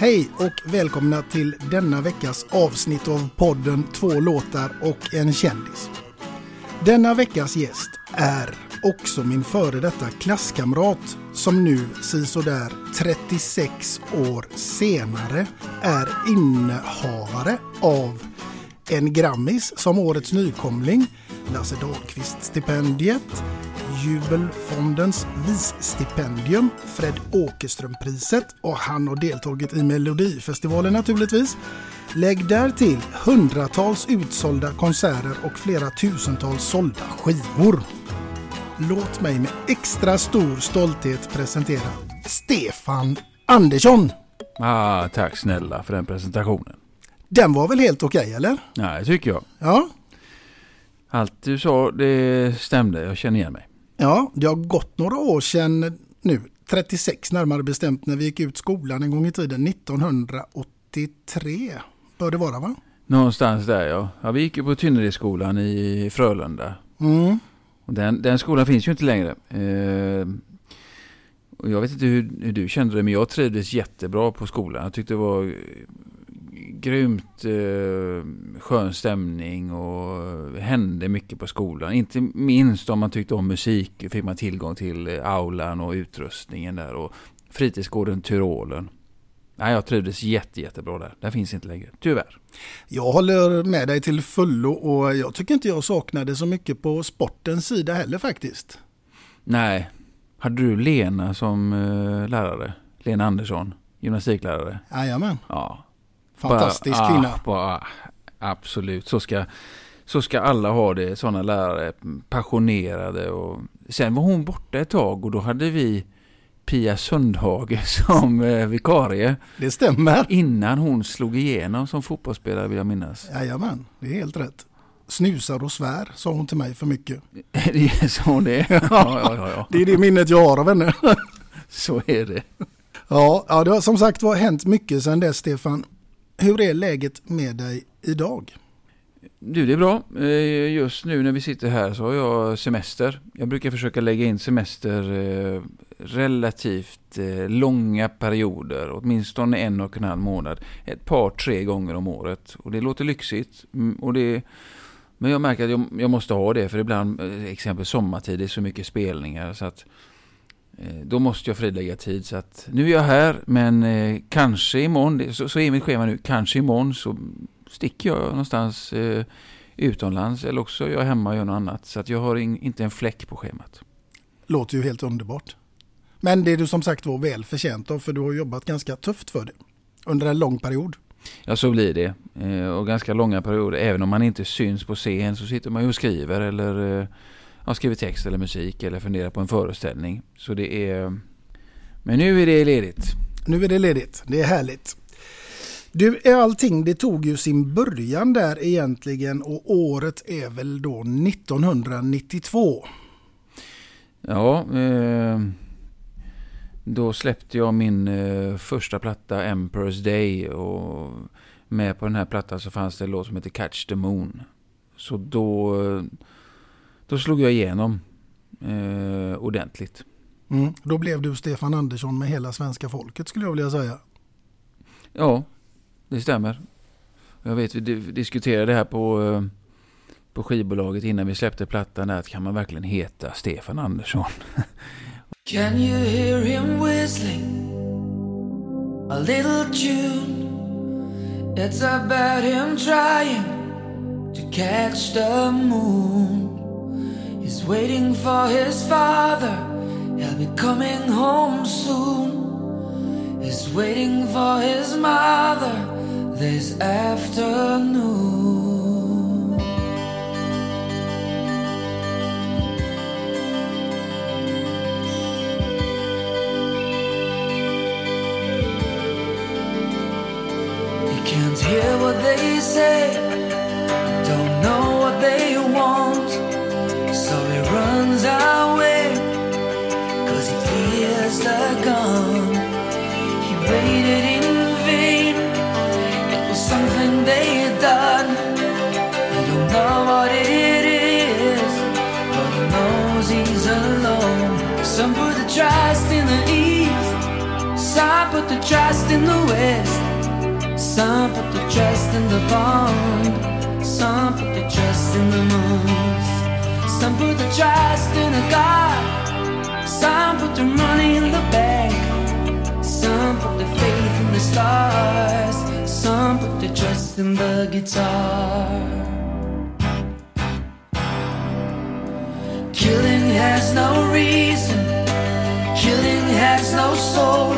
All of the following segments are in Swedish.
Hej och välkomna till denna veckas avsnitt av podden Två låtar och en kändis. Denna veckas gäst är också min före detta klasskamrat som nu sisådär 36 år senare är innehavare av en Grammis som årets nykomling, Lasse Dahlqvist-stipendiet, Jubelfondens visstipendium, Fred Åkerström-priset och han har deltagit i Melodifestivalen naturligtvis. Lägg där till hundratals utsålda konserter och flera tusentals sålda skivor. Låt mig med extra stor stolthet presentera Stefan Andersson. Ah, tack snälla för den presentationen. Den var väl helt okej eller? Nej, tycker jag. Ja. Allt du sa, det stämde. Jag känner igen mig. Ja, det har gått några år sedan nu, 36 närmare bestämt, när vi gick ut skolan en gång i tiden, 1983 bör det vara va? Någonstans där ja. ja vi gick ju på Tynneredsskolan i Frölunda. Mm. Och den, den skolan finns ju inte längre. Eh, och jag vet inte hur, hur, du kände det, men jag trivdes jättebra på skolan. Jag tyckte det var grymt eh, skön stämning och hände mycket på skolan. Inte minst om man tyckte om musik fick man tillgång till eh, aulan och utrustningen där och fritidsgården Tyrolen. Nej, jag trivdes jätte, jättebra där. Den finns inte längre, tyvärr. Jag håller med dig till fullo och jag tycker inte jag saknade så mycket på sportens sida heller faktiskt. Nej. Hade du Lena som uh, lärare? Lena Andersson, gymnastiklärare? Jajamän. Ja. Fantastisk bara, kvinna. Ah, bara, absolut, så ska, så ska alla ha det. Sådana lärare, passionerade. Och... Sen var hon borta ett tag och då hade vi Pia Sundhage som eh, vikarie. Det stämmer. Innan hon slog igenom som fotbollsspelare vill jag minnas. Jajamän, det är helt rätt. Snusar och svär, sa hon till mig för mycket. det så hon är. Ja, ja, ja, ja. Det är det minnet jag har av henne. så är det. Ja, ja, det har som sagt var hänt mycket sedan dess Stefan. Hur är läget med dig idag? Du, det är bra. Eh, just nu när vi sitter här så har jag semester. Jag brukar försöka lägga in semester eh, relativt eh, långa perioder, åtminstone en och en halv månad, ett par, tre gånger om året. Och det låter lyxigt. Mm, och det, men jag märker att jag, jag måste ha det, för ibland, exempel sommartid, det är så mycket spelningar så att då måste jag frilägga tid. Så att nu är jag här, men eh, kanske imorgon, så, så är mitt schema nu, kanske imorgon så sticker jag någonstans eh, utomlands eller också är jag hemma och gör något annat. Så att jag har in, inte en fläck på schemat. Låter ju helt underbart. Men det är du som sagt var väl förtjänt av för du har jobbat ganska tufft för det under en lång period. Ja, så blir det. Eh, och ganska långa perioder. Även om man inte syns på scen så sitter man ju och skriver eller eh, ja, skriver text eller musik eller funderar på en föreställning. Så det är... Men nu är det ledigt. Nu är det ledigt. Det är härligt. Du, allting det tog ju sin början där egentligen och året är väl då 1992. Ja, eh, då släppte jag min eh, första platta Emperor's Day och med på den här plattan så fanns det en låt som heter Catch the Moon. Så då, då slog jag igenom eh, ordentligt. Mm, då blev du Stefan Andersson med hela svenska folket skulle jag vilja säga. Ja, det stämmer. Jag vet vi diskuterade det här på, eh, på skivbolaget innan vi släppte plattan. Att kan man verkligen heta Stefan Andersson? Can you hear him whistling a little tune? It's about him trying to catch the moon. He's waiting for his father, he'll be coming home soon. He's waiting for his mother this afternoon. He can't hear what they say, don't know what they want, so he runs away, cause he fears the gun. He waited in vain, it was something they had done. He don't know what it is, but he knows he's alone. Some put the trust in the east, some put the trust in the west. Some put the trust in the bond, some put the trust in the guitar. Killing has no reason, killing has no soul,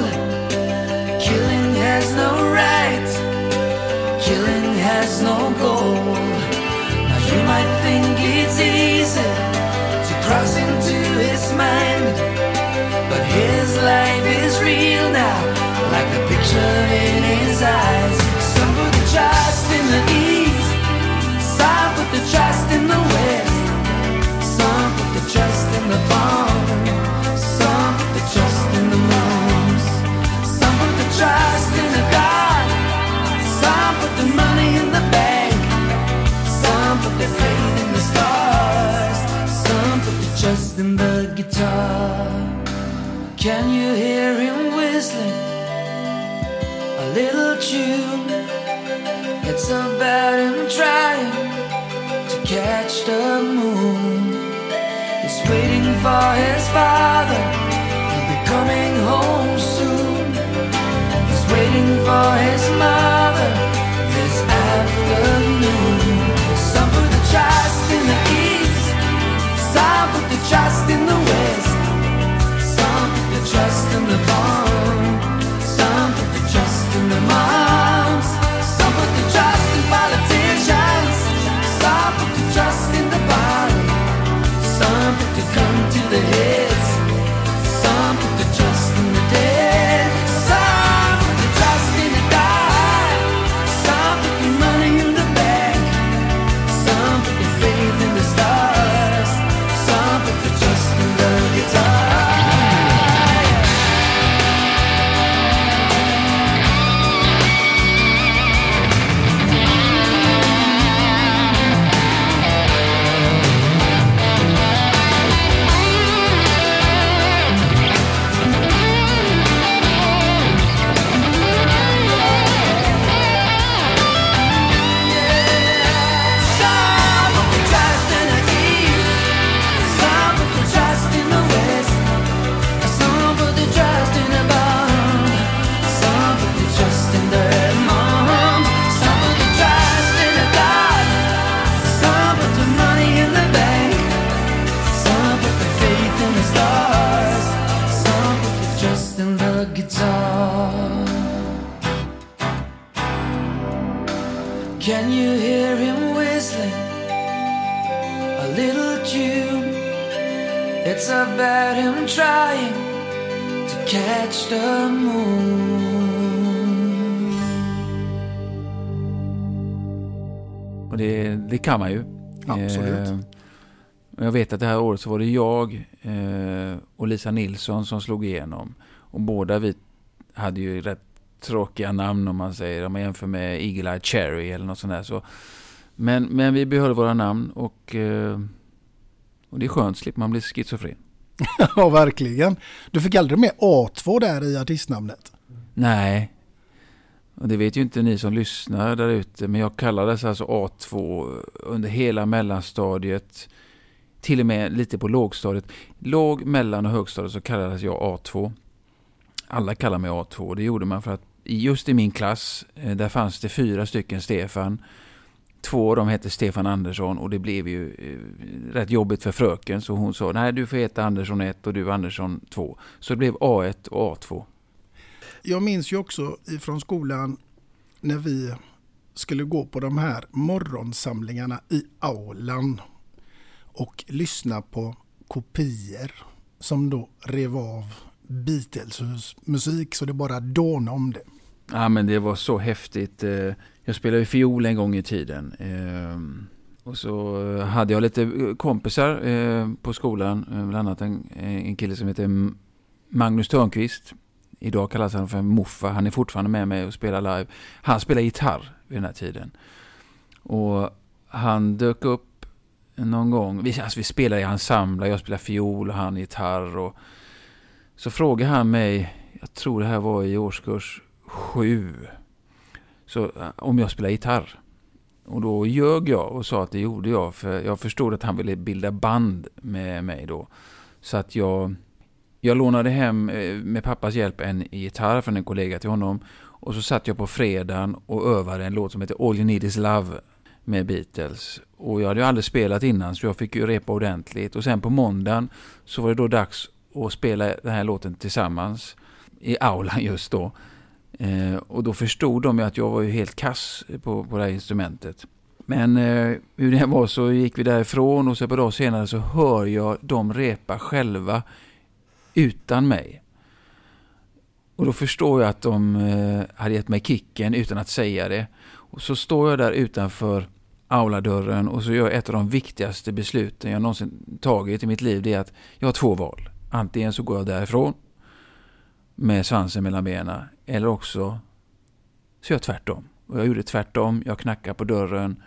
Can you hear him whistling? A little tune. It's about him trying to catch the moon. He's waiting for his father. He'll be coming home soon. He's waiting for his mother this afternoon. Some put the trust in the east. Some put the trust in the west. Some put the trust in the bomb. Some put the trust in the moms. Vet att det här året så var det jag eh, och Lisa Nilsson som slog igenom. Och båda vi hade ju rätt tråkiga namn om man säger, om man jämför med Eagle Eye Cherry eller något sånt där. Så. Men, men vi behöll våra namn och, eh, och det är skönt, slipper man bli schizofren. ja, verkligen. Du fick aldrig med A2 där i artistnamnet? Nej, och det vet ju inte ni som lyssnar där ute, men jag kallades alltså A2 under hela mellanstadiet, till och med lite på lågstadiet. Låg, mellan och högstadiet så kallades jag A2. Alla kallade mig A2 och det gjorde man för att just i min klass, eh, där fanns det fyra stycken Stefan. Två av dem hette Stefan Andersson och det blev ju eh, rätt jobbigt för fröken så hon sa nej du får heta Andersson 1 och du Andersson 2. Så det blev A1 och A2. Jag minns ju också ifrån skolan när vi skulle gå på de här morgonsamlingarna i aulan och lyssna på kopior som då rev av Beatles musik så det bara dånade om det. Ja men det var så häftigt. Eh, jag spelade ju fiol en gång i tiden. Ehm, och så hade jag lite kompisar eh, på skolan. Eh, bland annat en, en kille som heter Magnus Törnqvist. Idag kallas han för Moffa. Han är fortfarande med mig och spelar live. Han spelar gitarr vid den här tiden. Och han dök upp någon gång. Vi, alltså vi spelade i ensembler. Jag spelade fiol och han gitarr. Och så frågade han mig, jag tror det här var i årskurs sju, så, eh, om jag spelar gitarr. Och då ljög jag och sa att det gjorde jag, för jag förstod att han ville bilda band med mig då. Så att jag, jag lånade hem eh, med pappas hjälp en gitarr från en kollega till honom. Och så satt jag på fredagen och övade en låt som heter All You Need Is Love med Beatles. Och jag hade ju aldrig spelat innan så jag fick ju repa ordentligt. Och sen på måndagen så var det då dags att spela den här låten tillsammans i aulan just då. Eh, och då förstod de ju att jag var ju helt kass på, på det här instrumentet. Men eh, hur det var så gick vi därifrån och så på dag senare så hör jag dem repa själva utan mig. Och då förstår jag att de eh, hade gett mig kicken utan att säga det. Och så står jag där utanför auladörren och så gör jag ett av de viktigaste besluten jag någonsin tagit i mitt liv. Det är att jag har två val. Antingen så går jag därifrån med svansen mellan benen eller också så gör jag tvärtom. Och jag gjorde tvärtom. Jag knackade på dörren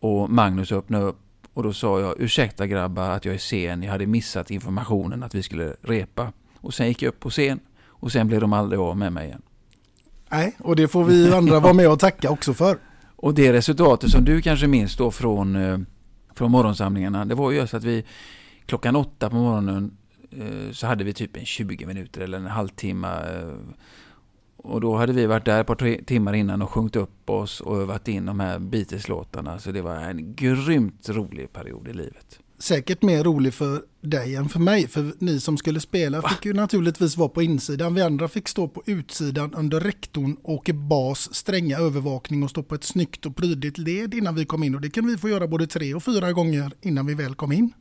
och Magnus öppnade upp och då sa jag ursäkta grabbar att jag är sen. Jag hade missat informationen att vi skulle repa. Och sen gick jag upp på scen och sen blev de aldrig av med mig igen. Nej, och det får vi andra vara med och tacka också för. Och det resultatet som du kanske minns då från, eh, från morgonsamlingarna, det var ju just att vi klockan åtta på morgonen eh, så hade vi typ en 20 minuter eller en halvtimme. Eh, och då hade vi varit där ett par timmar innan och sjungit upp oss och övat in de här Beatles-låtarna. Så det var en grymt rolig period i livet. Säkert mer rolig för dig än för mig. För ni som skulle spela fick ju naturligtvis vara på insidan. Vi andra fick stå på utsidan under rektorn, åka bas, stränga övervakning och stå på ett snyggt och prydligt led innan vi kom in. Och det kan vi få göra både tre och fyra gånger innan vi väl kom in.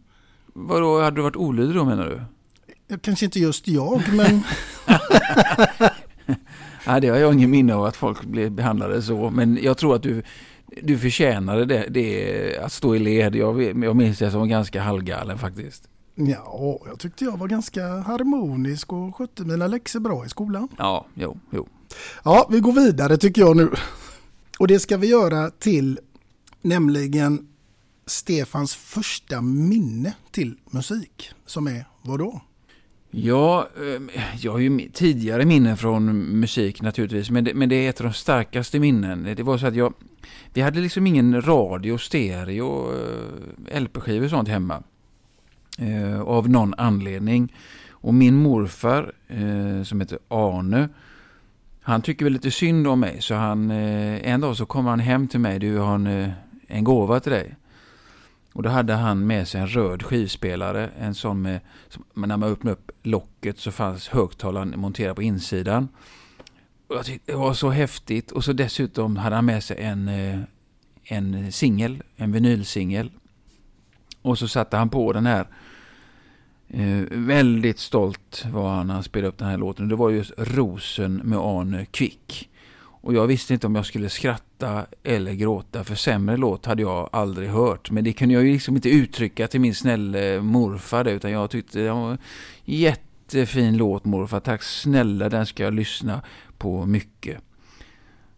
Vadå, hade du varit olydig då menar du? Kanske inte just jag, men... Nej, det har jag ingen minne av att folk blev behandlade så. Men jag tror att du, du förtjänade det, det att stå i led. Jag, jag minns det som ganska halvgalen faktiskt. Ja, jag tyckte jag var ganska harmonisk och skötte mina läxor bra i skolan. Ja, jo, jo. Ja, vi går vidare tycker jag nu. Och det ska vi göra till nämligen Stefans första minne till musik. Som är vad då? Ja, ehm, jag har ju tidigare minnen från musik naturligtvis, men det, men det är ett av de starkaste minnen. Det var så att jag, vi hade liksom ingen radio, stereo, eh, LP-skivor och sånt hemma. Eh, av någon anledning. Och min morfar, eh, som heter Arne, han tycker väl lite synd om mig, så han, eh, en dag så kommer han hem till mig, du har en, en gåva till dig. Och då hade han med sig en röd skivspelare, en sån med, när man öppnade upp locket så fanns högtalaren monterad på insidan. Och jag tyckte det var så häftigt och så dessutom hade han med sig en, eh, en singel, en vinylsingel. Och så satte han på den här Eh, väldigt stolt var han när han spelade upp den här låten. Det var just Rosen med Arne Kvick. Och jag visste inte om jag skulle skratta eller gråta, för sämre låt hade jag aldrig hört. Men det kunde jag ju liksom inte uttrycka till min snälla morfar, utan jag tyckte det var en jättefin låt morfar. Tack snälla, den ska jag lyssna på mycket.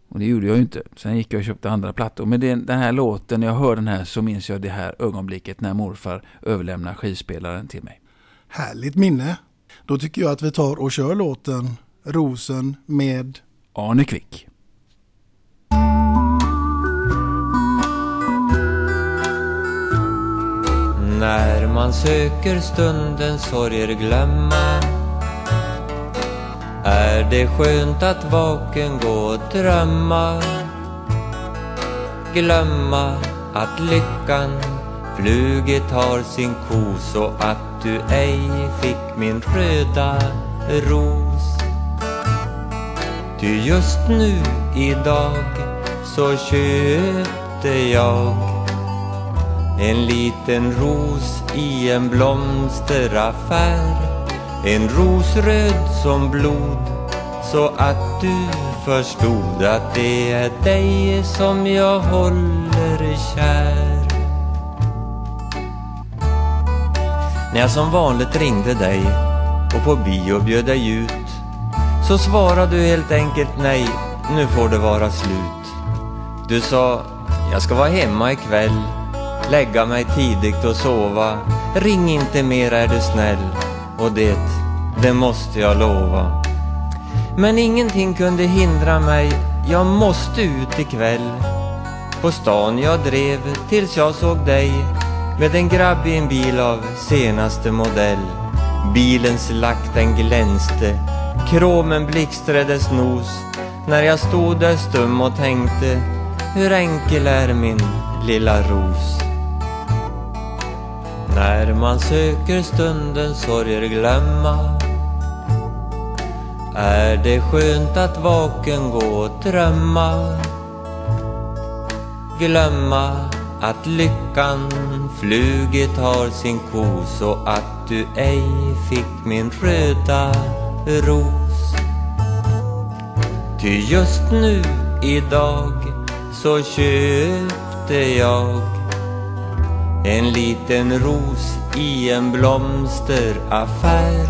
Och det gjorde jag ju inte. Sen gick jag och köpte andra plattor. Men den, den här låten, när jag hör den här så minns jag det här ögonblicket när morfar överlämnar skivspelaren till mig. Härligt minne. Då tycker jag att vi tar och kör låten Rosen med Arne Kvick. När man söker stundens sorger glömma. Är det skönt att vaken gå och drömma? Glömma att lyckan flugit har sin kos och att du ej fick min röda ros. Ty just nu idag så köpte jag en liten ros i en blomsteraffär. En ros röd som blod så att du förstod att det är dig som jag håller kär. När jag som vanligt ringde dig och på bio bjöd dig ut så svarade du helt enkelt nej, nu får det vara slut. Du sa, jag ska vara hemma ikväll, lägga mig tidigt och sova. Ring inte mer är du snäll. Och det, det måste jag lova. Men ingenting kunde hindra mig, jag måste ut ikväll. På stan jag drev tills jag såg dig med en grabb i en bil av senaste modell. Bilens lack den glänste, kromen blixtrades nos när jag stod där stum och tänkte hur enkel är min lilla ros. När man söker stundens sorger glömma. Är det skönt att vaken gå och drömma? Glömma att lyckan flugit har sin kos och att du ej fick min röda ros. Ty just nu idag så köpte jag en liten ros i en blomsteraffär.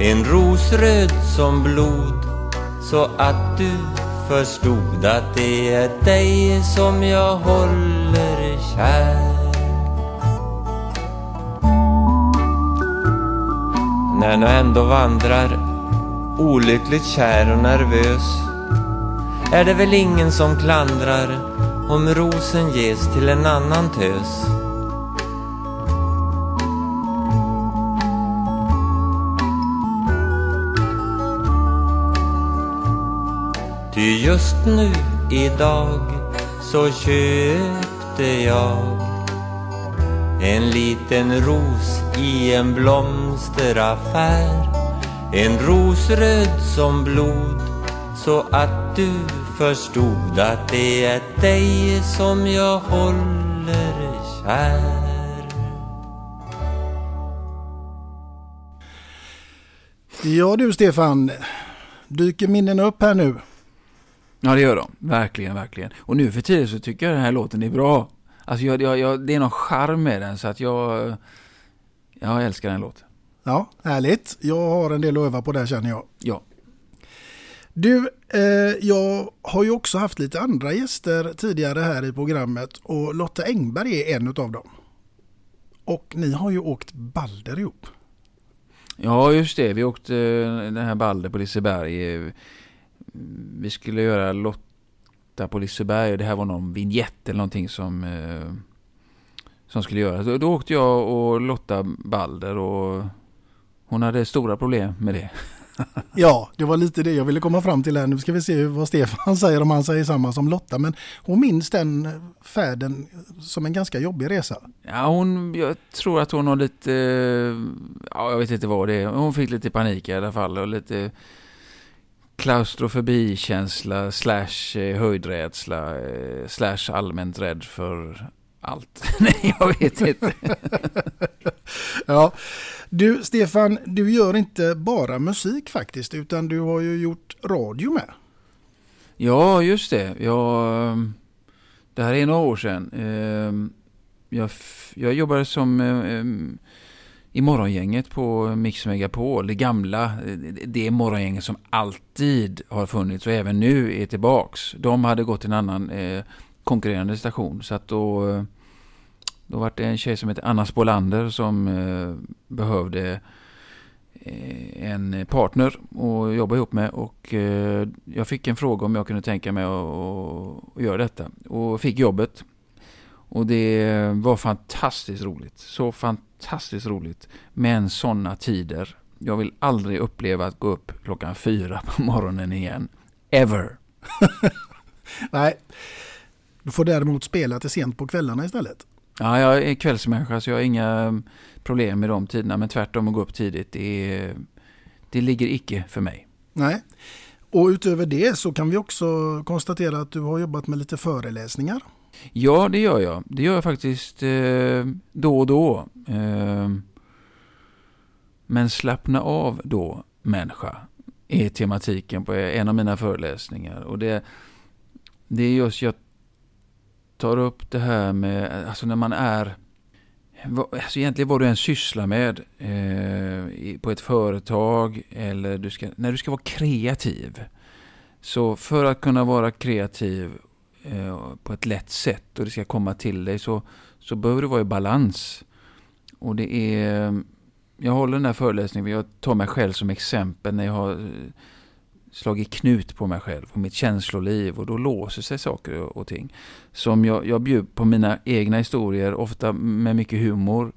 En ros röd som blod så att du förstod att det är dig som jag håller kär. När jag ändå vandrar olyckligt kär och nervös är det väl ingen som klandrar om rosen ges till en annan tös. Just nu idag så köpte jag en liten ros i en blomsteraffär. En ros röd som blod så att du förstod att det är dig som jag håller kär. Ja du Stefan, dyker minnen upp här nu? Ja det gör de, verkligen, verkligen. Och nu för tiden så tycker jag den här låten är bra. Alltså jag, jag, jag, det är någon charm med den så att jag, jag älskar den låten. Ja, härligt. Jag har en del att öva på där känner jag. Ja. Du, eh, jag har ju också haft lite andra gäster tidigare här i programmet och Lotta Engberg är en av dem. Och ni har ju åkt Balder ihop. Ja, just det. Vi åkte den här Balder på Liseberg. Vi skulle göra Lotta på Liseberg och det här var någon vignett eller någonting som, eh, som skulle göras. Då, då åkte jag och Lotta Balder och hon hade stora problem med det. ja, det var lite det jag ville komma fram till här. Nu ska vi se vad Stefan säger om han säger samma som Lotta. Men hon minns den färden som en ganska jobbig resa. Ja, hon, jag tror att hon har lite, ja jag vet inte vad det är. Hon fick lite panik i alla fall och lite klaustrofobikänsla slash höjdrädsla slash allmänt rädd för allt. Nej, jag vet inte. ja. Du, Stefan, du gör inte bara musik faktiskt, utan du har ju gjort radio med. Ja, just det. Jag, det här är några år sedan. Ehm, jag, jag jobbade som ehm, i morgongänget på Mix Megapol, det gamla, det morgongänget som alltid har funnits och även nu är tillbaks. De hade gått till en annan eh, konkurrerande station. Så att då, då var det en tjej som heter Anna Spolander som eh, behövde eh, en partner att jobba ihop med och eh, jag fick en fråga om jag kunde tänka mig att, att göra detta och fick jobbet. Och det var fantastiskt roligt. Så fantastiskt roligt. Men sådana tider. Jag vill aldrig uppleva att gå upp klockan fyra på morgonen igen. Ever. Nej, du får däremot spela till sent på kvällarna istället. Ja, jag är kvällsmänniska så jag har inga problem med de tiderna. Men tvärtom att gå upp tidigt, det, det ligger icke för mig. Nej, och utöver det så kan vi också konstatera att du har jobbat med lite föreläsningar. Ja, det gör jag. Det gör jag faktiskt eh, då och då. Eh, men slappna av då, människa, är tematiken på en av mina föreläsningar. Och det, det är just, jag tar upp det här med, alltså när man är, alltså egentligen vad du än sysslar med eh, på ett företag eller du ska, när du ska vara kreativ. Så för att kunna vara kreativ Eh, på ett lätt sätt och det ska komma till dig så, så behöver du vara i balans. Och det är, jag håller den här föreläsningen, jag tar mig själv som exempel när jag har eh, slagit knut på mig själv och mitt känsloliv och då låser sig saker och ting. Som jag, jag bjuder på mina egna historier, ofta med mycket humor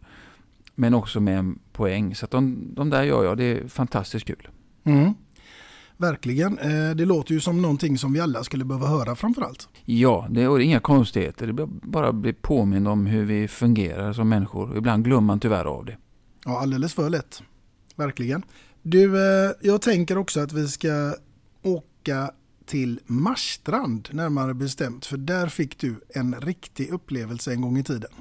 men också med en poäng. Så att de, de där gör jag, det är fantastiskt kul. Mm. Verkligen. Eh, det låter ju som någonting som vi alla skulle behöva höra framförallt. Ja, det är inga konstigheter. Det bara bli påmind om hur vi fungerar som människor. Ibland glömmer man tyvärr av det. Ja, alldeles för lätt. Verkligen. Du, eh, jag tänker också att vi ska åka till Marstrand närmare bestämt. För där fick du en riktig upplevelse en gång i tiden.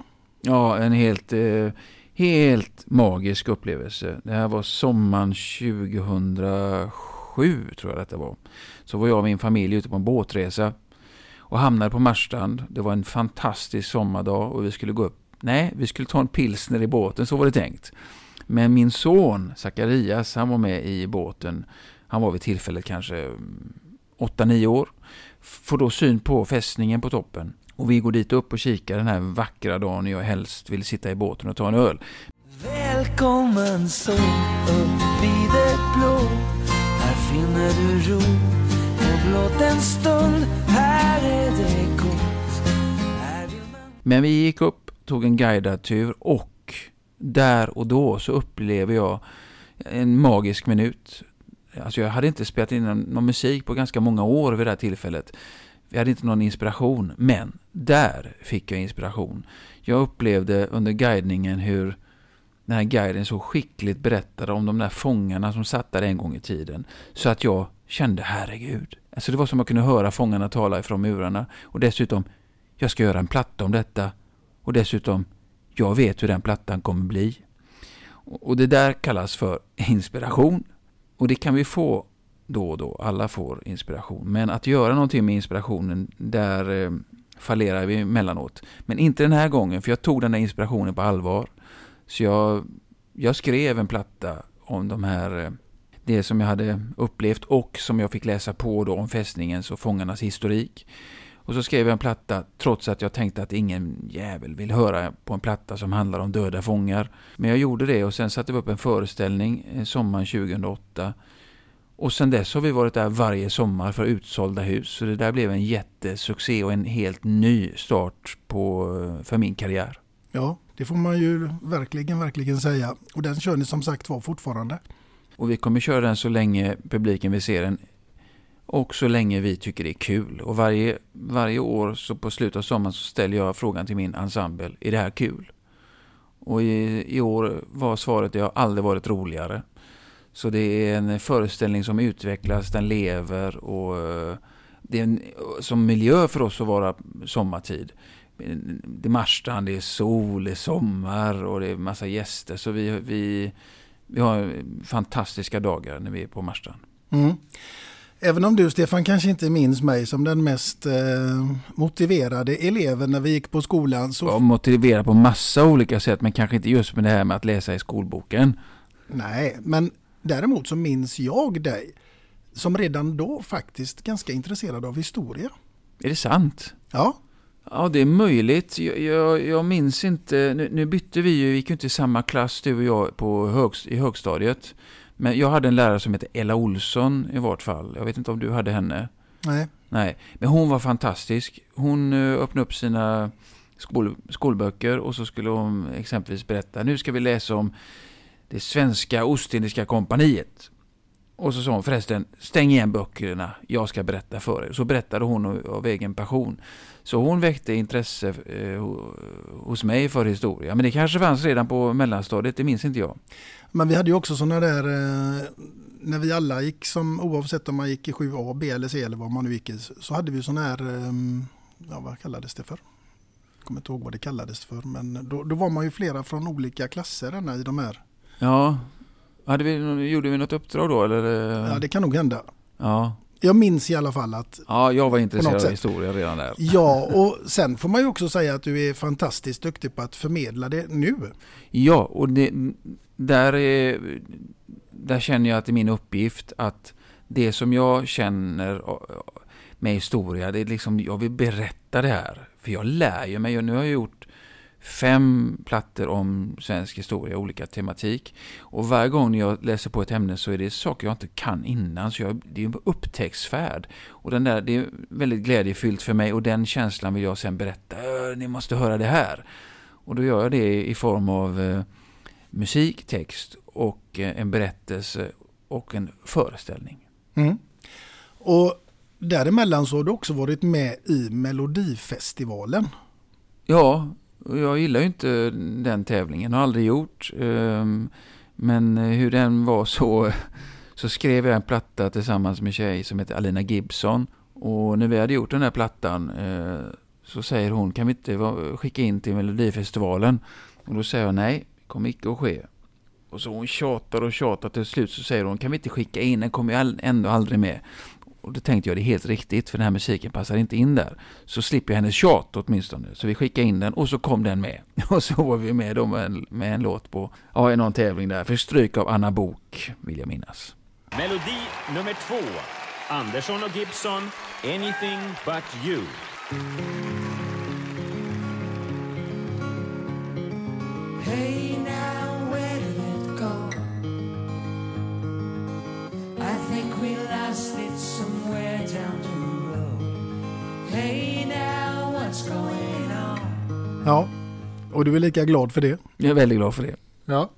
Ja, en helt, eh, helt magisk upplevelse. Det här var sommaren 2007 tror jag detta var. Så var jag och min familj ute på en båtresa och hamnade på Marstrand. Det var en fantastisk sommardag och vi skulle gå upp. Nej, vi skulle ta en pilsner i båten, så var det tänkt. Men min son Zacharias, han var med i båten. Han var vid tillfället kanske mm, 8-9 år. Får då syn på fästningen på toppen. Och vi går dit upp och kikar den här vackra dagen jag helst vill sitta i båten och ta en öl. Välkommen så upp i det blå finner du ro på blott en stund Här är det gott Men vi gick upp, tog en guidad tur och där och då så upplever jag en magisk minut. Alltså jag hade inte spelat in någon musik på ganska många år vid det här tillfället. Jag hade inte någon inspiration, men där fick jag inspiration. Jag upplevde under guidningen hur den här guiden så skickligt berättade om de där fångarna som satt där en gång i tiden. Så att jag kände, herregud. Alltså det var som att jag kunde höra fångarna tala ifrån murarna. Och dessutom, jag ska göra en platta om detta. Och dessutom, jag vet hur den plattan kommer bli. Och det där kallas för inspiration. Och det kan vi få då och då. Alla får inspiration. Men att göra någonting med inspirationen, där eh, fallerar vi emellanåt. Men inte den här gången, för jag tog den där inspirationen på allvar. Så jag, jag skrev en platta om de här, eh, det som jag hade upplevt och som jag fick läsa på då om fästningens och fångarnas historik. Och så skrev jag en platta trots att jag tänkte att ingen jävel vill höra på en platta som handlar om döda fångar. Men jag gjorde det och sen satte vi upp en föreställning eh, sommaren 2008. Och sen dess har vi varit där varje sommar för utsålda hus. Så det där blev en jättesuccé och en helt ny start på, eh, för min karriär. Ja, det får man ju verkligen, verkligen säga. Och den kör ni som sagt var fortfarande. Och vi kommer köra den så länge publiken vill se den och så länge vi tycker det är kul. Och varje, varje år så på slutet av sommaren så ställer jag frågan till min ensemble, är det här kul? Och i, i år var svaret, det har aldrig varit roligare. Så det är en föreställning som utvecklas, den lever och eh, det är en, som miljö för oss att vara sommartid det är Marstrand, det är sol, det är sommar och det är massa gäster. Så vi, vi, vi har fantastiska dagar när vi är på Marstrand. Mm. Även om du Stefan kanske inte minns mig som den mest eh, motiverade eleven när vi gick på skolan. Så... Jag motiverad på massa olika sätt men kanske inte just med det här med att läsa i skolboken. Nej, men däremot så minns jag dig som redan då faktiskt ganska intresserad av historia. Är det sant? Ja. Ja, det är möjligt. Jag, jag, jag minns inte. Nu, nu, bytte vi ju, vi gick ju inte i samma klass du och jag på högst, i högstadiet. Men jag hade en lärare som hette Ella Olsson i vart fall. Jag vet inte om du hade henne? Nej. Nej, men hon var fantastisk. Hon eh, öppnade upp sina skol, skolböcker och så skulle hon exempelvis berätta, nu ska vi läsa om det svenska Ostindiska kompaniet. Och så sa hon förresten, stäng igen böckerna, jag ska berätta för er. Så berättade hon av egen passion. Så hon väckte intresse eh, hos mig för historia. Men det kanske fanns redan på mellanstadiet, det minns inte jag. Men vi hade ju också sådana där, eh, när vi alla gick som, oavsett om man gick i 7A, B eller C eller vad man nu gick i, så hade vi sådana här, eh, ja vad kallades det för? Jag kommer inte ihåg vad det kallades för, men då, då var man ju flera från olika klasser i de här. Ja, hade vi, gjorde vi något uppdrag då eller? Ja det kan nog hända. Ja. Jag minns i alla fall att... Ja, jag var intresserad av historia redan där. Ja, och sen får man ju också säga att du är fantastiskt duktig på att förmedla det nu. Ja, och det, där, är, där känner jag att det är min uppgift att det som jag känner med historia, det är liksom, jag vill berätta det här. För jag lär ju mig, och nu har jag gjort fem plattor om svensk historia, olika tematik. Och varje gång jag läser på ett ämne så är det saker jag inte kan innan. Så jag, det är en upptäcktsfärd. Och den där, det är väldigt glädjefyllt för mig och den känslan vill jag sen berätta. Ni måste höra det här. Och då gör jag det i form av eh, musik, text och eh, en berättelse och en föreställning. Mm. Och däremellan så har du också varit med i Melodifestivalen. Ja, jag gillar ju inte den tävlingen, har aldrig gjort. Ehm, men hur den var så, så skrev jag en platta tillsammans med en tjej som heter Alina Gibson. Och när vi hade gjort den här plattan eh, så säger hon, kan vi inte skicka in till Melodifestivalen? Och då säger jag nej, det kommer icke att ske. Och så hon tjatar och tjatar till slut så säger hon, kan vi inte skicka in, den kommer ju ändå aldrig med. Och då tänkte jag det är helt riktigt för den här musiken passar inte in där. Så slipper jag hennes tjat åtminstone. Så vi skickade in den och så kom den med. Och så var vi med då med en, med en låt på, ja i någon tävling där. För stryk av Anna Bok vill jag minnas. Melodi nummer två. Andersson och Gibson, Anything But You. Hey now, we lost it somewhere down the road. Hey now, what's going on? Ja, och du är lika glad för det? Jag är väldigt glad för det. Ja.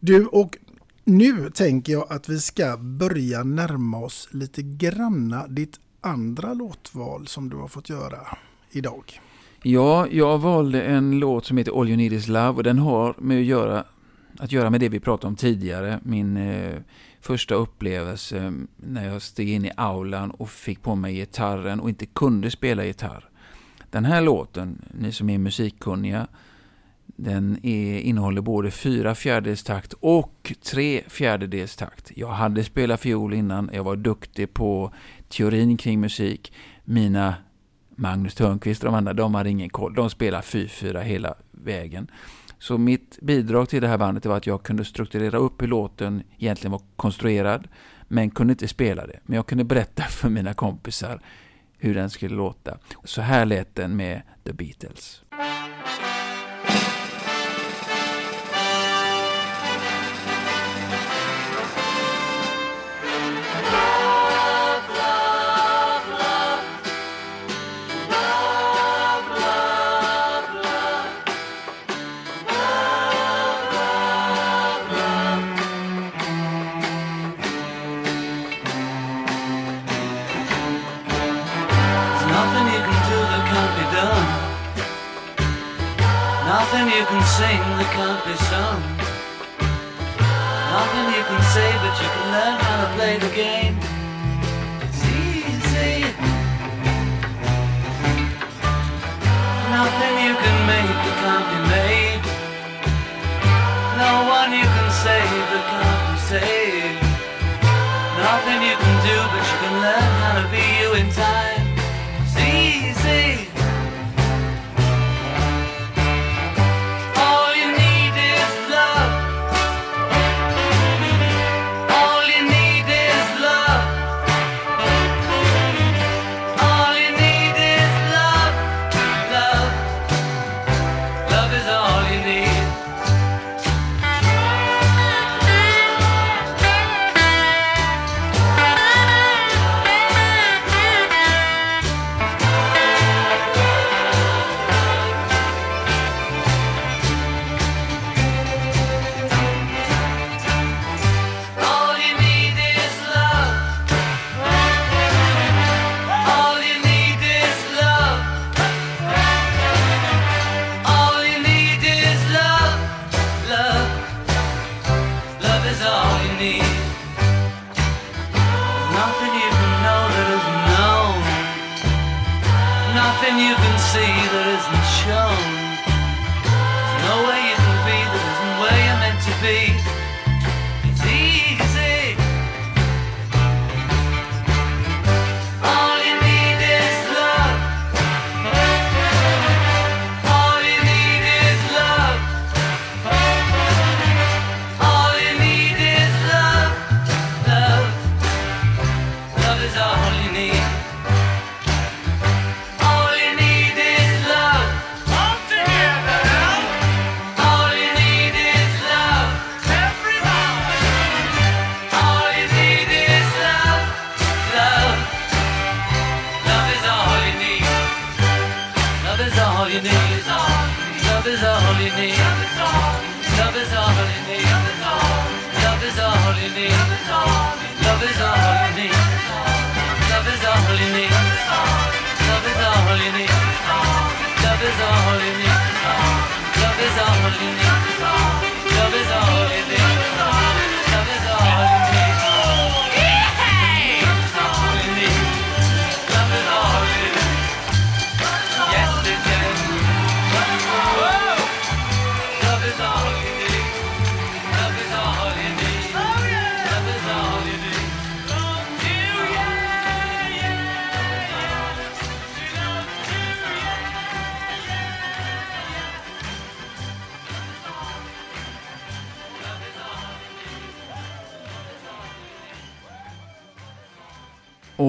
Du, och nu tänker jag att vi ska börja närma oss lite granna ditt andra låtval som du har fått göra idag. Ja, jag valde en låt som heter All You Need Is Love och den har med att göra, att göra med det vi pratade om tidigare. Min eh, första upplevelse när jag steg in i aulan och fick på mig gitarren och inte kunde spela gitarr. Den här låten, ni som är musikkunniga, den är, innehåller både fyra fjärdedels takt och tre fjärdedels takt. Jag hade spelat fiol innan, jag var duktig på teorin kring musik. Mina Magnus Törnqvist och de andra, de hade ingen koll. De spelade 4-4 hela vägen. Så mitt bidrag till det här bandet var att jag kunde strukturera upp hur låten egentligen var konstruerad, men kunde inte spela det. Men jag kunde berätta för mina kompisar hur den skulle låta. Så här lät den med The Beatles. play the game. It's easy. Nothing you can make that can't be made. No one you can save that can't be saved. Nothing you can do, but you can learn how to be you in time.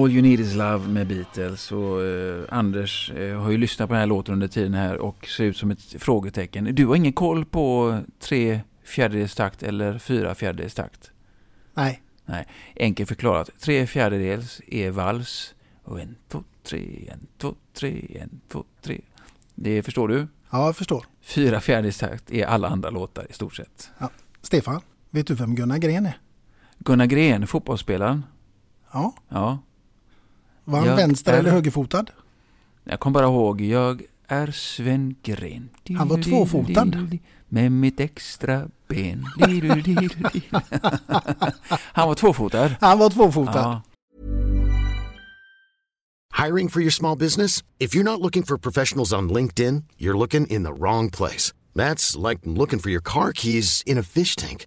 All You Need Is Love med Beatles och eh, Anders eh, har ju lyssnat på den här låten under tiden här och ser ut som ett frågetecken. Du har ingen koll på tre fjärdedels takt eller fyra fjärdedels takt? Nej. Nej, enkelt förklarat. Tre fjärdedels är vals och en, två, tre, en, två, tre, en, två, tre. Det förstår du? Ja, jag förstår. Fyra fjärdedels takt är alla andra låtar i stort sett. Ja. Stefan, vet du vem Gunnar Gren är? Gunnar Gren, fotbollsspelaren. Ja. Ja. Var han Jag vänster är- eller högerfotad? Jag kom bara ihåg, jag är Sven Gren. Han var tvåfotad. Med mitt extra ben. Han var tvåfotad. Han var tvåfotad. Ja. Hiring for your small business? If you're not looking for professionals on LinkedIn, you're looking in the wrong place. That's like looking for your car keys in a fish tank.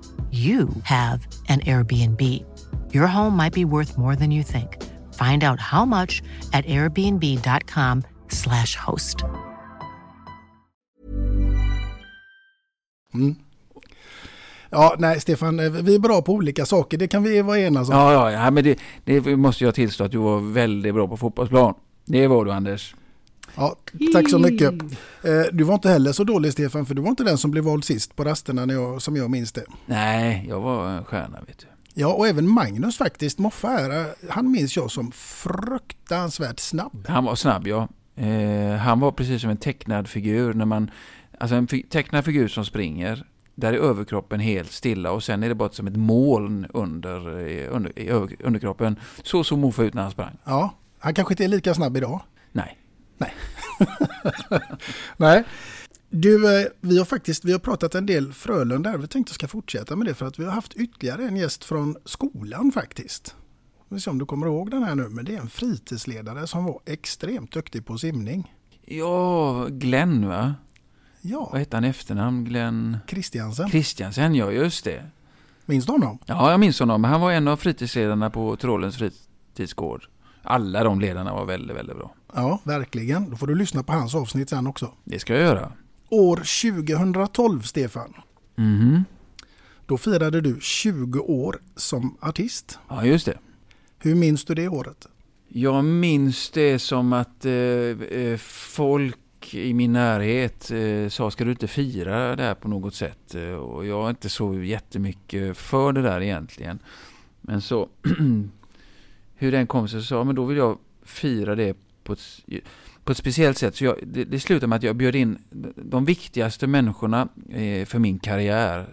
you have an Airbnb. Your home might be worth more than you think. Find out how much at airbnb.com/slash host. Mm. Ja, nej Stefan, eh, vi är bra på olika saker. Det kan vi vara enas om. Ja, ja, ja men det, det måste jag tillstå att du var väldigt bra på fotbollsplan. Det var du Anders. Ja, tack så mycket. Eh, Du var inte heller så dålig Stefan, för du var inte den som blev vald sist på rasterna när jag, som jag minns det. Nej, jag var en stjärna vet du. Ja, och även Magnus faktiskt, Moffa här, eh, han minns jag som fruktansvärt snabb. Han var snabb ja. Eh, han var precis som en tecknad figur. När man, alltså en tecknad figur som springer. Där är överkroppen helt stilla och sen är det bara som ett moln under, eh, under, i över, underkroppen. Så såg Moffa ut när han sprang. Ja, han kanske inte är lika snabb idag. Nej. Nej. Nej. Du, eh, vi har faktiskt vi har pratat en del Frölunda. Vi tänkte ska fortsätta med det för att vi har haft ytterligare en gäst från skolan faktiskt. Vi får se om du kommer ihåg den här nu, men det är en fritidsledare som var extremt duktig på simning. Ja, Glenn va? Ja. Vad hette han efternamn? Glenn? Christiansen. Christiansen, ja just det. Minns du honom? Ja, jag minns honom. Han var en av fritidsledarna på Trollens fritidsgård. Alla de ledarna var väldigt, väldigt bra. Ja, verkligen. Då får du lyssna på hans avsnitt sen också. Det ska jag göra. År 2012, Stefan. Mhm. Då firade du 20 år som artist. Ja, just det. Hur minns du det året? Jag minns det som att eh, eh, folk i min närhet eh, sa ska du inte fira det här på något sätt? Eh, och jag är inte så jättemycket för det där egentligen. Men så, hur den kom sig så sa men då vill jag fira det på ett, på ett speciellt sätt. Så jag, det, det slutade med att jag bjöd in de viktigaste människorna eh, för min karriär.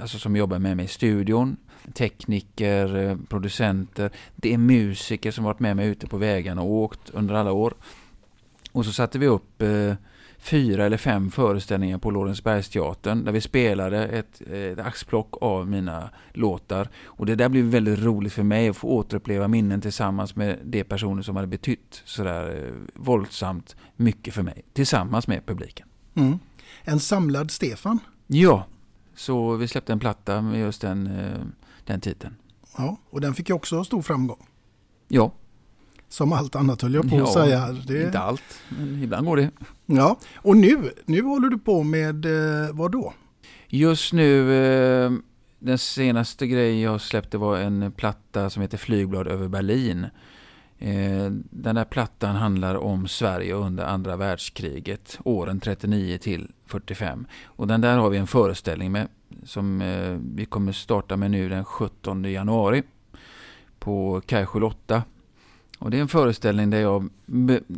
Alltså som jobbar med mig i studion. Tekniker, eh, producenter. Det är musiker som varit med mig ute på vägarna och åkt under alla år. Och så satte vi upp eh, fyra eller fem föreställningar på Lorensbergsteatern där vi spelade ett, ett axplock av mina låtar. Och det där blev väldigt roligt för mig att få återuppleva minnen tillsammans med de personer som hade betytt sådär eh, våldsamt mycket för mig. Tillsammans med publiken. Mm. En samlad Stefan. Ja, så vi släppte en platta med just den, eh, den titeln. Ja, och den fick ju också stor framgång. Ja. Som allt annat höll jag på ja, att säga. Det... Inte allt, men ibland går det. Ja, och nu, nu håller du på med eh, vad då? Just nu, eh, den senaste grejen jag släppte var en platta som heter Flygblad över Berlin. Eh, den där plattan handlar om Sverige under andra världskriget, åren 39 till 45. Och den där har vi en föreställning med som eh, vi kommer starta med nu den 17 januari på Kaj 8. Och det är en föreställning där jag,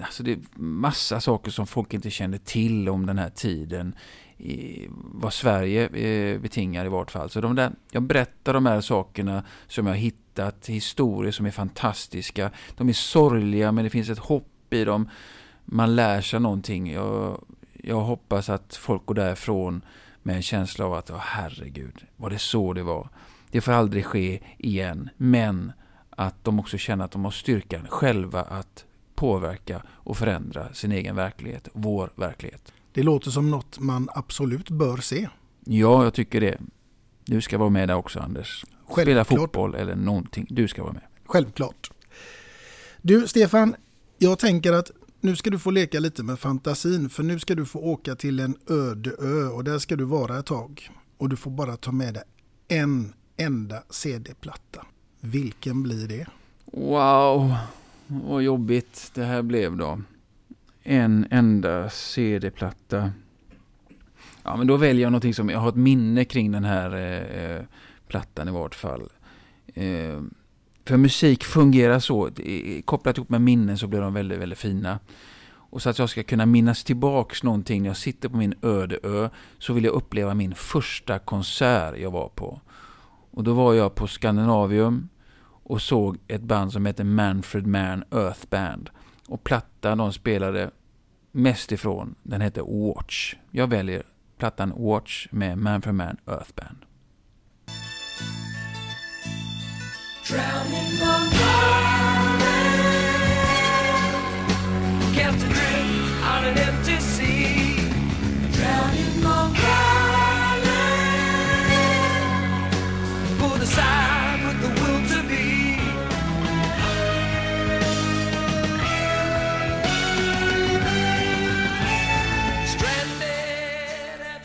alltså det är massa saker som folk inte känner till om den här tiden. I, vad Sverige eh, betingar i vart fall. Så de där, jag berättar de här sakerna som jag har hittat, historier som är fantastiska. De är sorgliga men det finns ett hopp i dem. Man lär sig någonting. Jag, jag hoppas att folk går därifrån med en känsla av att, oh, herregud, var det så det var? Det får aldrig ske igen. Men att de också känner att de har styrkan själva att påverka och förändra sin egen verklighet, vår verklighet. Det låter som något man absolut bör se. Ja, jag tycker det. Du ska vara med där också Anders. Spela Självklart. fotboll eller någonting. Du ska vara med. Självklart. Du Stefan, jag tänker att nu ska du få leka lite med fantasin för nu ska du få åka till en öde ö och där ska du vara ett tag. Och du får bara ta med dig en enda CD-platta. Vilken blir det? Wow, vad jobbigt det här blev då. En enda CD-platta. Ja, men då väljer jag någonting som jag har ett minne kring den här eh, plattan i vart fall. Eh, för musik fungerar så, kopplat ihop med minnen så blir de väldigt, väldigt fina. Och så att jag ska kunna minnas tillbaks någonting när jag sitter på min öde ö så vill jag uppleva min första konsert jag var på. Och då var jag på Scandinavium och såg ett band som hette Manfred Mann Earth Band. Och plattan de spelade mest ifrån, den hette Watch. Jag väljer plattan Watch med Manfred Mann Earth Band. Drowning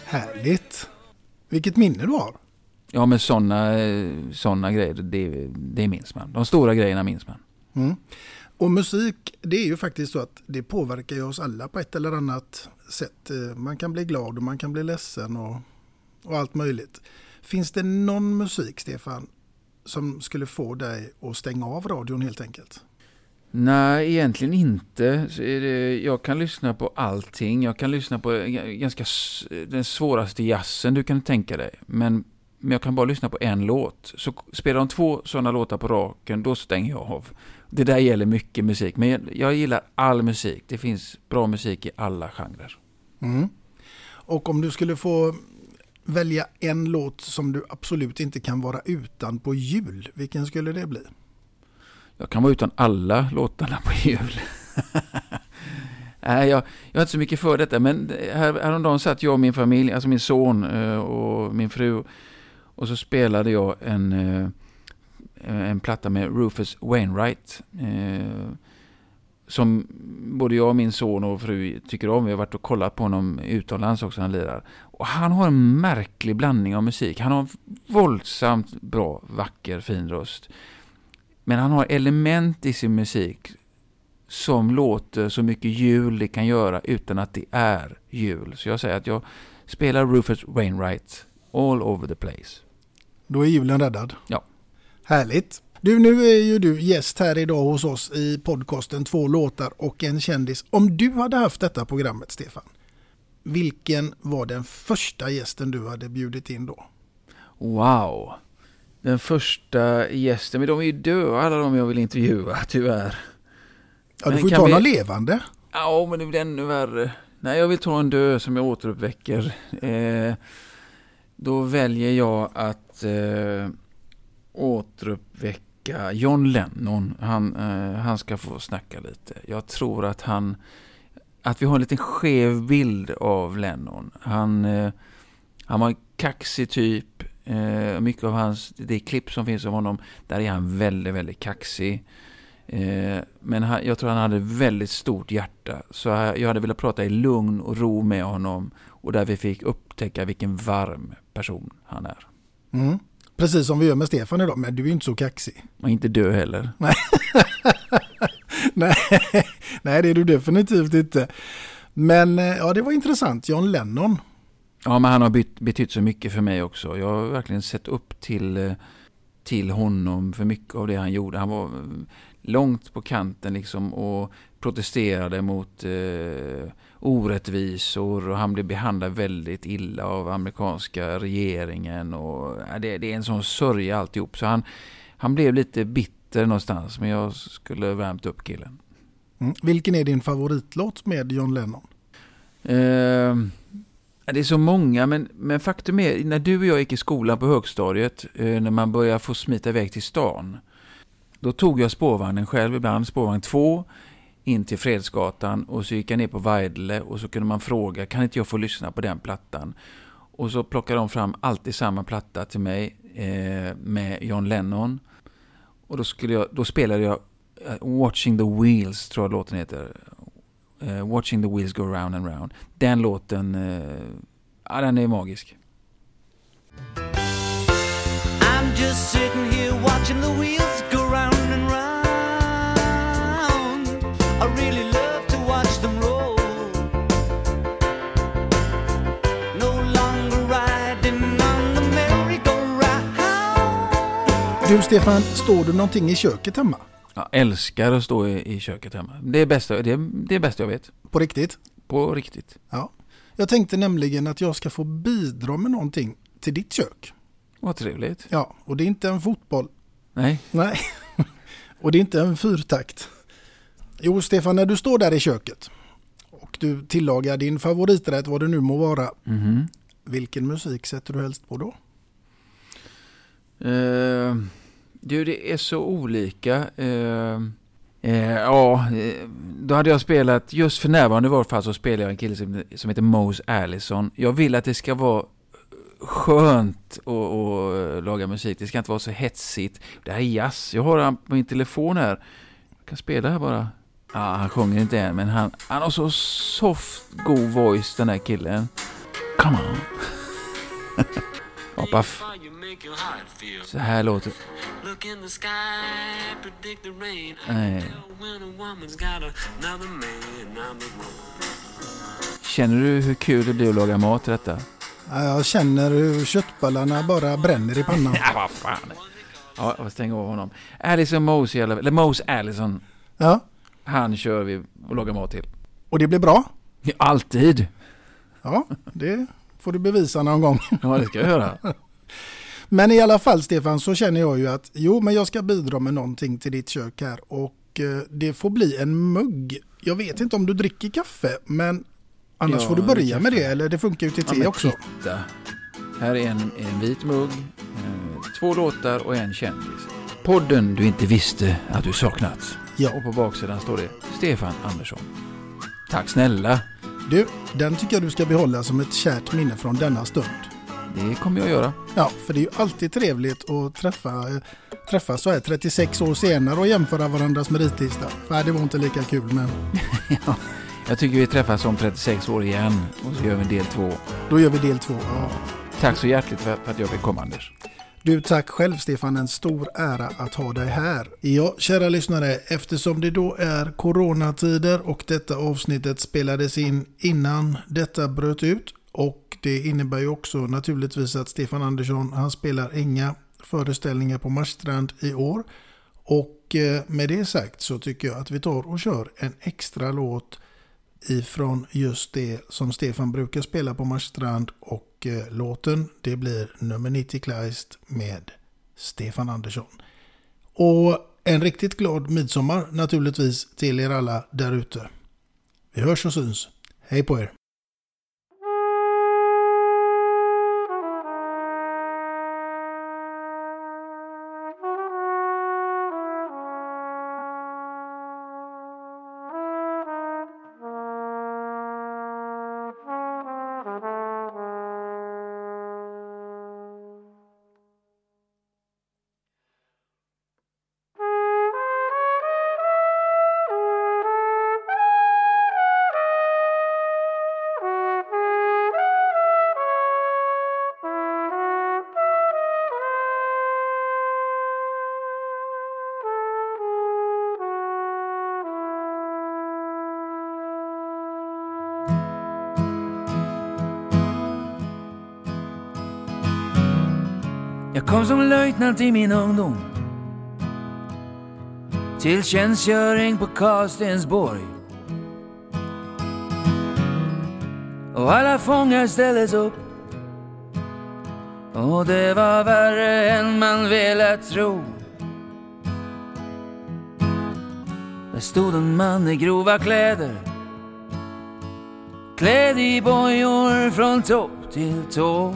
Härligt! Vilket minne du har. Ja, men sådana såna grejer, det, det minns man. De stora grejerna minns man. Mm. Och musik, det är ju faktiskt så att det påverkar ju oss alla på ett eller annat sätt. Eh, Man kan bli glad och man kan bli ledsen och, och allt möjligt. Finns det någon musik, Stefan, som skulle få dig att stänga av radion helt enkelt? Nej, egentligen inte. Så är det, jag kan lyssna på allting. Jag kan lyssna på ganska den svåraste jazzen du kan tänka dig. Men, men jag kan bara lyssna på en låt. Så spelar de två sådana låtar på raken, då stänger jag av. Det där gäller mycket musik. Men jag, jag gillar all musik. Det finns bra musik i alla genrer. Mm. Och om du skulle få välja en låt som du absolut inte kan vara utan på jul, vilken skulle det bli? Jag kan vara utan alla låtarna på jul. Nej, jag, jag är inte så mycket för detta, men här, häromdagen satt jag och min familj, alltså min son eh, och min fru, och så spelade jag en, eh, en platta med Rufus Wainwright. Eh, som både jag och min son och fru tycker om. Vi har varit och kollat på honom utomlands också, han lirar. Och han har en märklig blandning av musik. Han har en våldsamt bra, vacker, fin röst. Men han har element i sin musik som låter så mycket jul det kan göra utan att det är jul. Så jag säger att jag spelar Rufus Wainwright all over the place. Då är julen räddad. Ja. Härligt. Du, nu är ju du gäst här idag hos oss i podcasten Två låtar och en kändis. Om du hade haft detta programmet, Stefan, vilken var den första gästen du hade bjudit in då? Wow. Den första gästen, men de är ju döda alla de jag vill intervjua tyvärr. Ja, du får ju ta vi- någon levande. Ja, men det blir ännu värre. Nej, jag vill ta en död som jag återuppväcker. Eh, då väljer jag att eh, återuppväcka John Lennon. Han, eh, han ska få snacka lite. Jag tror att han... Att vi har en liten skev bild av Lennon. Han, eh, han var en kaxig typ. Eh, mycket av hans, det klipp som finns av honom, där är han väldigt, väldigt kaxig. Eh, men han, jag tror han hade väldigt stort hjärta. Så jag hade velat prata i lugn och ro med honom. Och där vi fick upptäcka vilken varm person han är. Mm. Precis som vi gör med Stefan idag, men du är ju inte så kaxig. Och inte dö heller. Nej. Nej, nej, det är du definitivt inte. Men eh, ja, det var intressant. John Lennon. Ja, men han har bytt, betytt så mycket för mig också. Jag har verkligen sett upp till, eh, till honom för mycket av det han gjorde. Han var eh, långt på kanten liksom och protesterade mot eh, orättvisor och han blev behandlad väldigt illa av amerikanska regeringen. Och, ja, det, det är en sån sörja alltihop. Så han, han blev lite bitter någonstans, men jag skulle värmt upp killen. Mm. Vilken är din favoritlåt med John Lennon? Eh, det är så många, men, men faktum är, när du och jag gick i skolan på högstadiet, eh, när man började få smita iväg till stan, då tog jag spårvagnen själv, ibland spårvagn 2, in till Fredsgatan och så gick jag ner på Weidle och så kunde man fråga, kan inte jag få lyssna på den plattan? Och så plockade de fram alltid samma platta till mig eh, med John Lennon. Och då, skulle jag, då spelade jag eh, Watching the Wheels tror jag låten heter. Eh, Watching the Wheels Go Round and Round. Den låten, eh, ja den är magisk. I'm just sitting here watching the wheels go round and round. I really love to watch them roll. No longer riding on the merry-go-round. Du Stefan, står du någonting i köket hemma? Jag älskar att stå i, i köket hemma. Det är bästa, det är, det är bästa jag vet. På riktigt? På riktigt. Ja. Jag tänkte nämligen att jag ska få bidra med någonting till ditt kök. Vad trevligt. Ja, och det är inte en fotboll. Nej. Nej. och det är inte en fyrtakt. Jo, Stefan, när du står där i köket och du tillagar din favoriträtt, vad det nu må vara. Mhm. Vilken musik sätter du helst på då? Eh, du, det är så olika. Eh, eh, ja, eh, då hade jag spelat, just för närvarande i varje fall så spelar jag en kille som, som heter Mose Allison. Jag vill att det ska vara skönt att eh, laga musik. Det ska inte vara så hetsigt. Det här är jazz. Jag har han på min telefon här. Jag kan spela här bara. Ja, han sjunger inte än, men han, han har så soft, god voice den här killen. Come on. ja, paff. Så här låter Look in the sky, predict the rain. Nej. When a woman's got another man on the run. Känner du hur kul det blir att laga mat till detta? Ja, Jag känner hur köttballarna bara bränner i pannan. Ja, vad fan. Ja, jag stänger av honom. Allison Mose, eller Mose Allison. Ja. Han kör vi och lagar mat till. Och det blir bra? Ja, Alltid. Ja, det får du bevisa någon gång. Ja, det ska jag göra. Men i alla fall Stefan så känner jag ju att jo men jag ska bidra med någonting till ditt kök här och eh, det får bli en mugg. Jag vet inte om du dricker kaffe men annars Ja, får du börja med det eller det funkar ju till Ja, te men också. Titta. Här är en, en vit mugg, eh, två låtar och en kändis. Podden du inte visste att du saknat. Ja. Och på baksidan står det Stefan Andersson. Tack snälla. Du, den tycker jag du ska behålla som ett kärt minne från denna stund. Det kommer jag göra. Ja, för det är ju alltid trevligt att träffa, träffas så här 36 år senare och jämföra varandras meritlista. Nej, det var inte lika kul men Jag tycker vi träffas om 36 år igen och så gör vi del två. då gör vi del två. Ja. Tack så hjärtligt för för att jag fick komma Anders. Du, tack själv Stefan. En stor ära att ha dig här. Ja, kära lyssnare, eftersom det då är coronatider och detta avsnittet spelades in innan detta bröt ut och det innebär ju också naturligtvis att Stefan Andersson, han spelar inga föreställningar på Marstrand i år. Och eh, med det sagt så tycker jag att vi tar och kör en extra låt ifrån just det som Stefan brukar spela på Marstrand och eh, låten det blir nummer 90 Kleist med Stefan Andersson. Och en riktigt glad midsommar naturligtvis till er alla där ute. Vi hörs och syns. Hej på er! Kom som löjtnant i min ungdom till tjänstgöring på Karlstensborg. Och alla fångar ställdes upp och det var värre än man velat tro. Där stod en man i grova kläder klädd i bojor från topp till tå.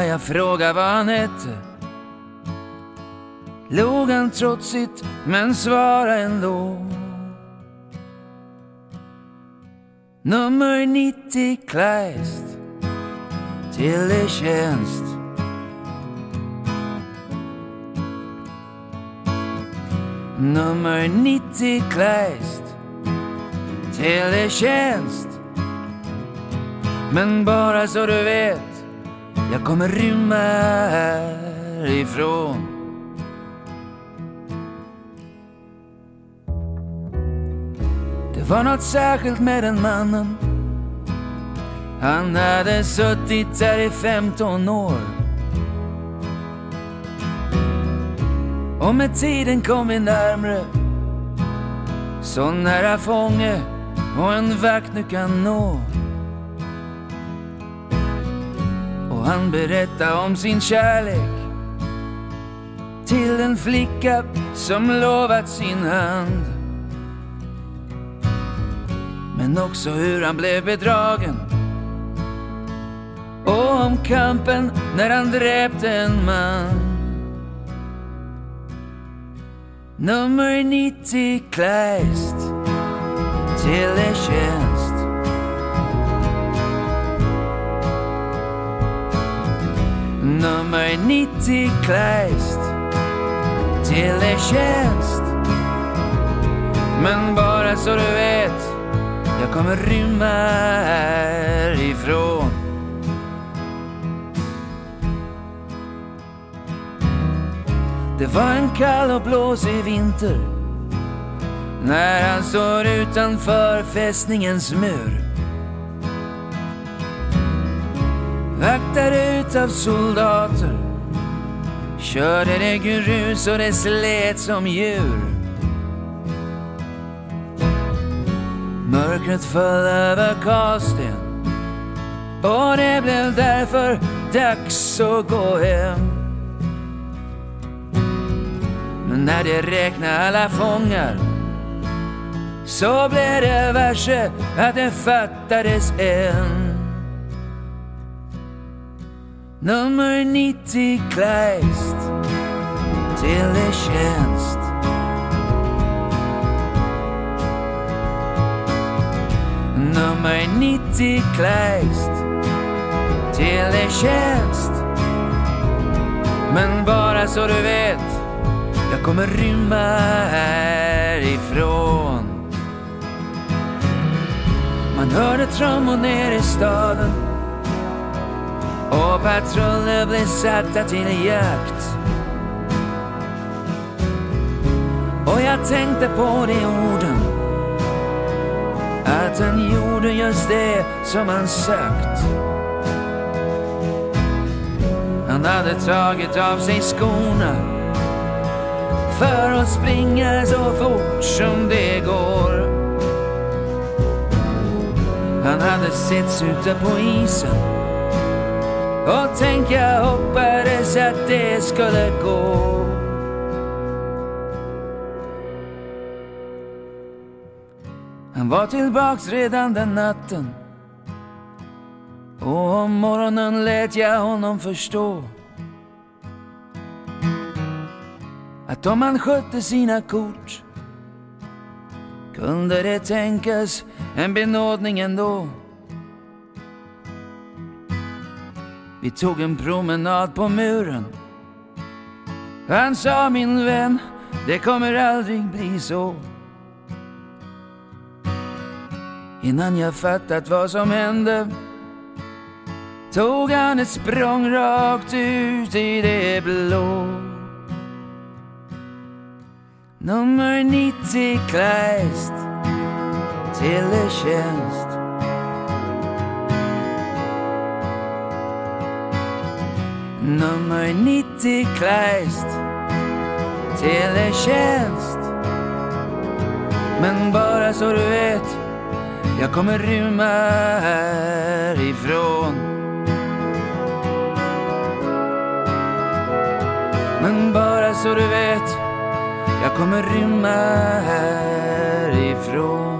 När jag frågade vad han hette log han trotsigt men svarade ändå. Nummer 90 Kleist till er tjänst. Nummer 90 Kleist Teletjänst Men bara så du vet jag kommer rymma härifrån. Det var något särskilt med den mannen. Han hade suttit där i 15 år. Och med tiden kom vi närmre. Så nära fånge och en vakt nu kan nå. Han berättade om sin kärlek Till en flicka som lovat sin hand. Men också hur han blev bedragen. Och om kampen när han dräpte en man. Nummer 90 Kleist Teletjänst Nummer 90 Kleist. Teletjänst Men bara så du vet Jag kommer rymma härifrån. Det var en kall och blåsig vinter. När han står utanför fästningens mur. Vaktade utav soldater körde det grus och det slet som djur. Mörkret föll över Karlsten och det blev därför dags att gå hem. Men när de räknade alla fångar så blev det värre att det fattades en. Nummer 90 Kleist. Teletjänst Nummer 90 Kleist. Teletjänst Men bara så du vet jag kommer rymma härifrån. Man hörde trummor ner i staden och patruller blev satta till jakt. Och jag tänkte på de orden att han gjorde just det som han sökt. Han hade tagit av sig skorna för att springa så fort som det går. Han hade setts ute på isen och tänk jag hoppades att det skulle gå. Han var tillbaks redan den natten och om morgonen lät jag honom förstå att om han skötte sina kort kunde det tänkas en benådning ändå. Vi tog en promenad på muren. Han sa min vän, det kommer aldrig bli så. Innan jag fattat vad som hände tog han ett språng rakt ut i det blå. Nummer 90 Kleist Teletjänst Nummer 90 Kleist. Teletjänst Men bara så du vet Jag kommer rymma härifrån. Men bara så du vet jag kommer rymma härifrån.